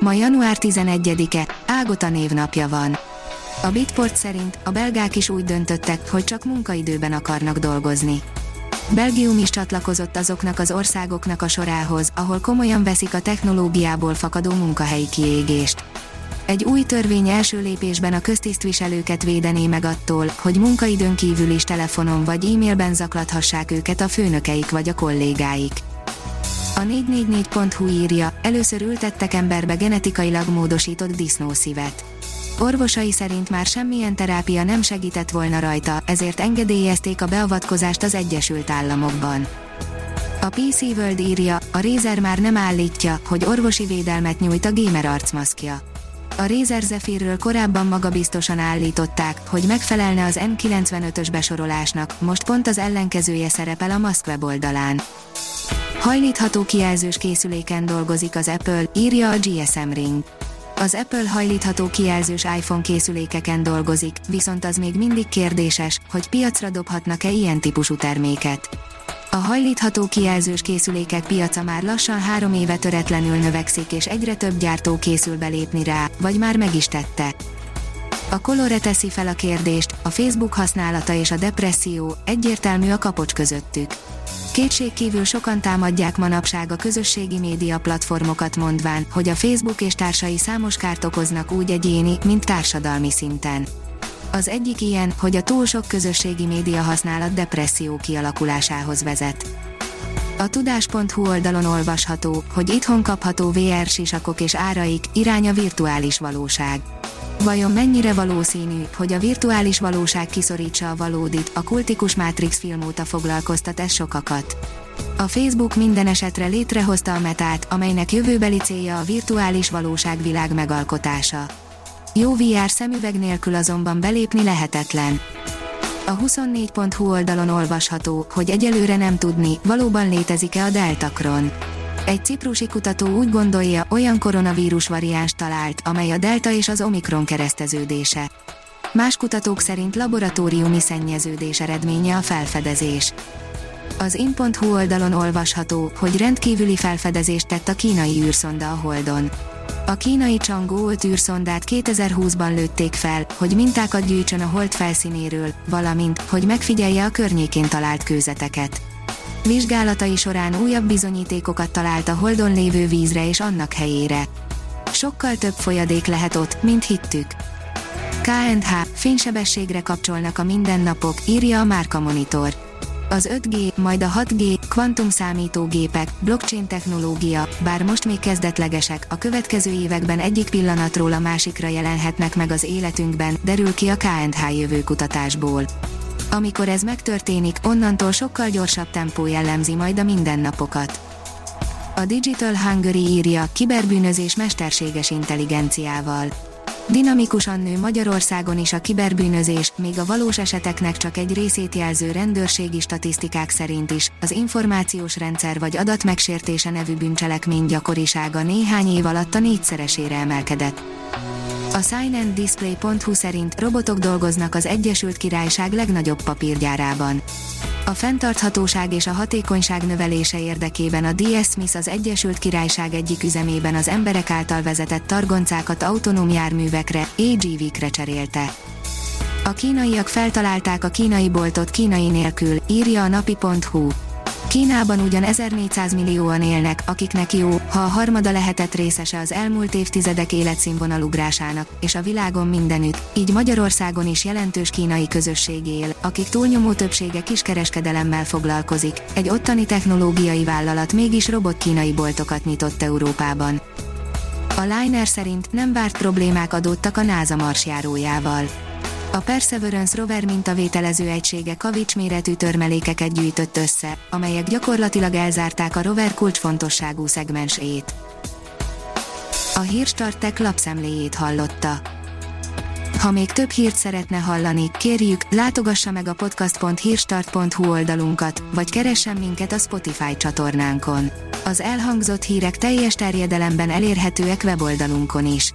Ma január 11-e, Ágota névnapja van. A Bitport szerint a belgák is úgy döntöttek, hogy csak munkaidőben akarnak dolgozni. Belgium is csatlakozott azoknak az országoknak a sorához, ahol komolyan veszik a technológiából fakadó munkahelyi kiégést. Egy új törvény első lépésben a köztisztviselőket védené meg attól, hogy munkaidőn kívül is telefonon vagy e-mailben zaklathassák őket a főnökeik vagy a kollégáik. A 444.hu írja, először ültettek emberbe genetikailag módosított disznószívet. Orvosai szerint már semmilyen terápia nem segített volna rajta, ezért engedélyezték a beavatkozást az Egyesült Államokban. A PC World írja, a Razer már nem állítja, hogy orvosi védelmet nyújt a gamer arcmaszkja. A Razer Zephyrről korábban magabiztosan állították, hogy megfelelne az N95-ös besorolásnak, most pont az ellenkezője szerepel a Musk weboldalán. Hajlítható kijelzős készüléken dolgozik az Apple, írja a GSM Ring. Az Apple hajlítható kijelzős iPhone készülékeken dolgozik, viszont az még mindig kérdéses, hogy piacra dobhatnak-e ilyen típusú terméket. A hajlítható kijelzős készülékek piaca már lassan három éve töretlenül növekszik és egyre több gyártó készül belépni rá, vagy már meg is tette. A Colore teszi fel a kérdést, a Facebook használata és a depresszió, egyértelmű a kapocs közöttük. Kétségkívül sokan támadják manapság a közösségi média platformokat mondván, hogy a Facebook és társai számos kárt okoznak úgy egyéni, mint társadalmi szinten. Az egyik ilyen, hogy a túl sok közösségi média használat depresszió kialakulásához vezet. A tudás.hu oldalon olvasható, hogy itthon kapható VR sisakok és áraik, irány a virtuális valóság. Vajon mennyire valószínű, hogy a virtuális valóság kiszorítsa a valódit, a kultikus Matrix film óta foglalkoztat ez sokakat. A Facebook minden esetre létrehozta a metát, amelynek jövőbeli célja a virtuális valóság világ megalkotása. Jó VR szemüveg nélkül azonban belépni lehetetlen. A 24.hu oldalon olvasható, hogy egyelőre nem tudni, valóban létezik-e a Deltacron. Egy ciprusi kutató úgy gondolja, olyan koronavírus variáns talált, amely a delta és az omikron kereszteződése. Más kutatók szerint laboratóriumi szennyeződés eredménye a felfedezés. Az in.hu oldalon olvasható, hogy rendkívüli felfedezést tett a kínai űrszonda a Holdon. A kínai Chang'e 5 űrszondát 2020-ban lőtték fel, hogy mintákat gyűjtsön a hold felszínéről, valamint, hogy megfigyelje a környékén talált kőzeteket. Vizsgálatai során újabb bizonyítékokat talált a holdon lévő vízre és annak helyére. Sokkal több folyadék lehet ott, mint hittük. KNH, fénysebességre kapcsolnak a mindennapok, írja a Márka Monitor az 5G, majd a 6G, kvantum számítógépek, blockchain technológia, bár most még kezdetlegesek, a következő években egyik pillanatról a másikra jelenhetnek meg az életünkben, derül ki a KNH jövőkutatásból. Amikor ez megtörténik, onnantól sokkal gyorsabb tempó jellemzi majd a mindennapokat. A Digital Hungary írja, kiberbűnözés mesterséges intelligenciával Dinamikusan nő Magyarországon is a kiberbűnözés, még a valós eseteknek csak egy részét jelző rendőrségi statisztikák szerint is, az információs rendszer vagy adatmegsértése nevű bűncselekmény gyakorisága néhány év alatt a négyszeresére emelkedett. A signanddisplay.hu szerint robotok dolgoznak az Egyesült Királyság legnagyobb papírgyárában. A fenntarthatóság és a hatékonyság növelése érdekében a DS Smith az Egyesült Királyság egyik üzemében az emberek által vezetett targoncákat autonóm járművekre, AGV-kre cserélte. A kínaiak feltalálták a kínai boltot kínai nélkül, írja a napi.hu. Kínában ugyan 1400 millióan élnek, akiknek jó, ha a harmada lehetett részese az elmúlt évtizedek életszínvonalugrásának, és a világon mindenütt, így Magyarországon is jelentős kínai közösség él, akik túlnyomó többsége kiskereskedelemmel foglalkozik. Egy ottani technológiai vállalat mégis robot kínai boltokat nyitott Európában. A Liner szerint nem várt problémák adódtak a NASA marsjárójával a Perseverance rover mintavételező egysége kavics méretű törmelékeket gyűjtött össze, amelyek gyakorlatilag elzárták a rover kulcsfontosságú szegmensét. A Hírstartek lapszemléjét hallotta. Ha még több hírt szeretne hallani, kérjük, látogassa meg a podcast.hírstart.hu oldalunkat, vagy keressen minket a Spotify csatornánkon. Az elhangzott hírek teljes terjedelemben elérhetőek weboldalunkon is.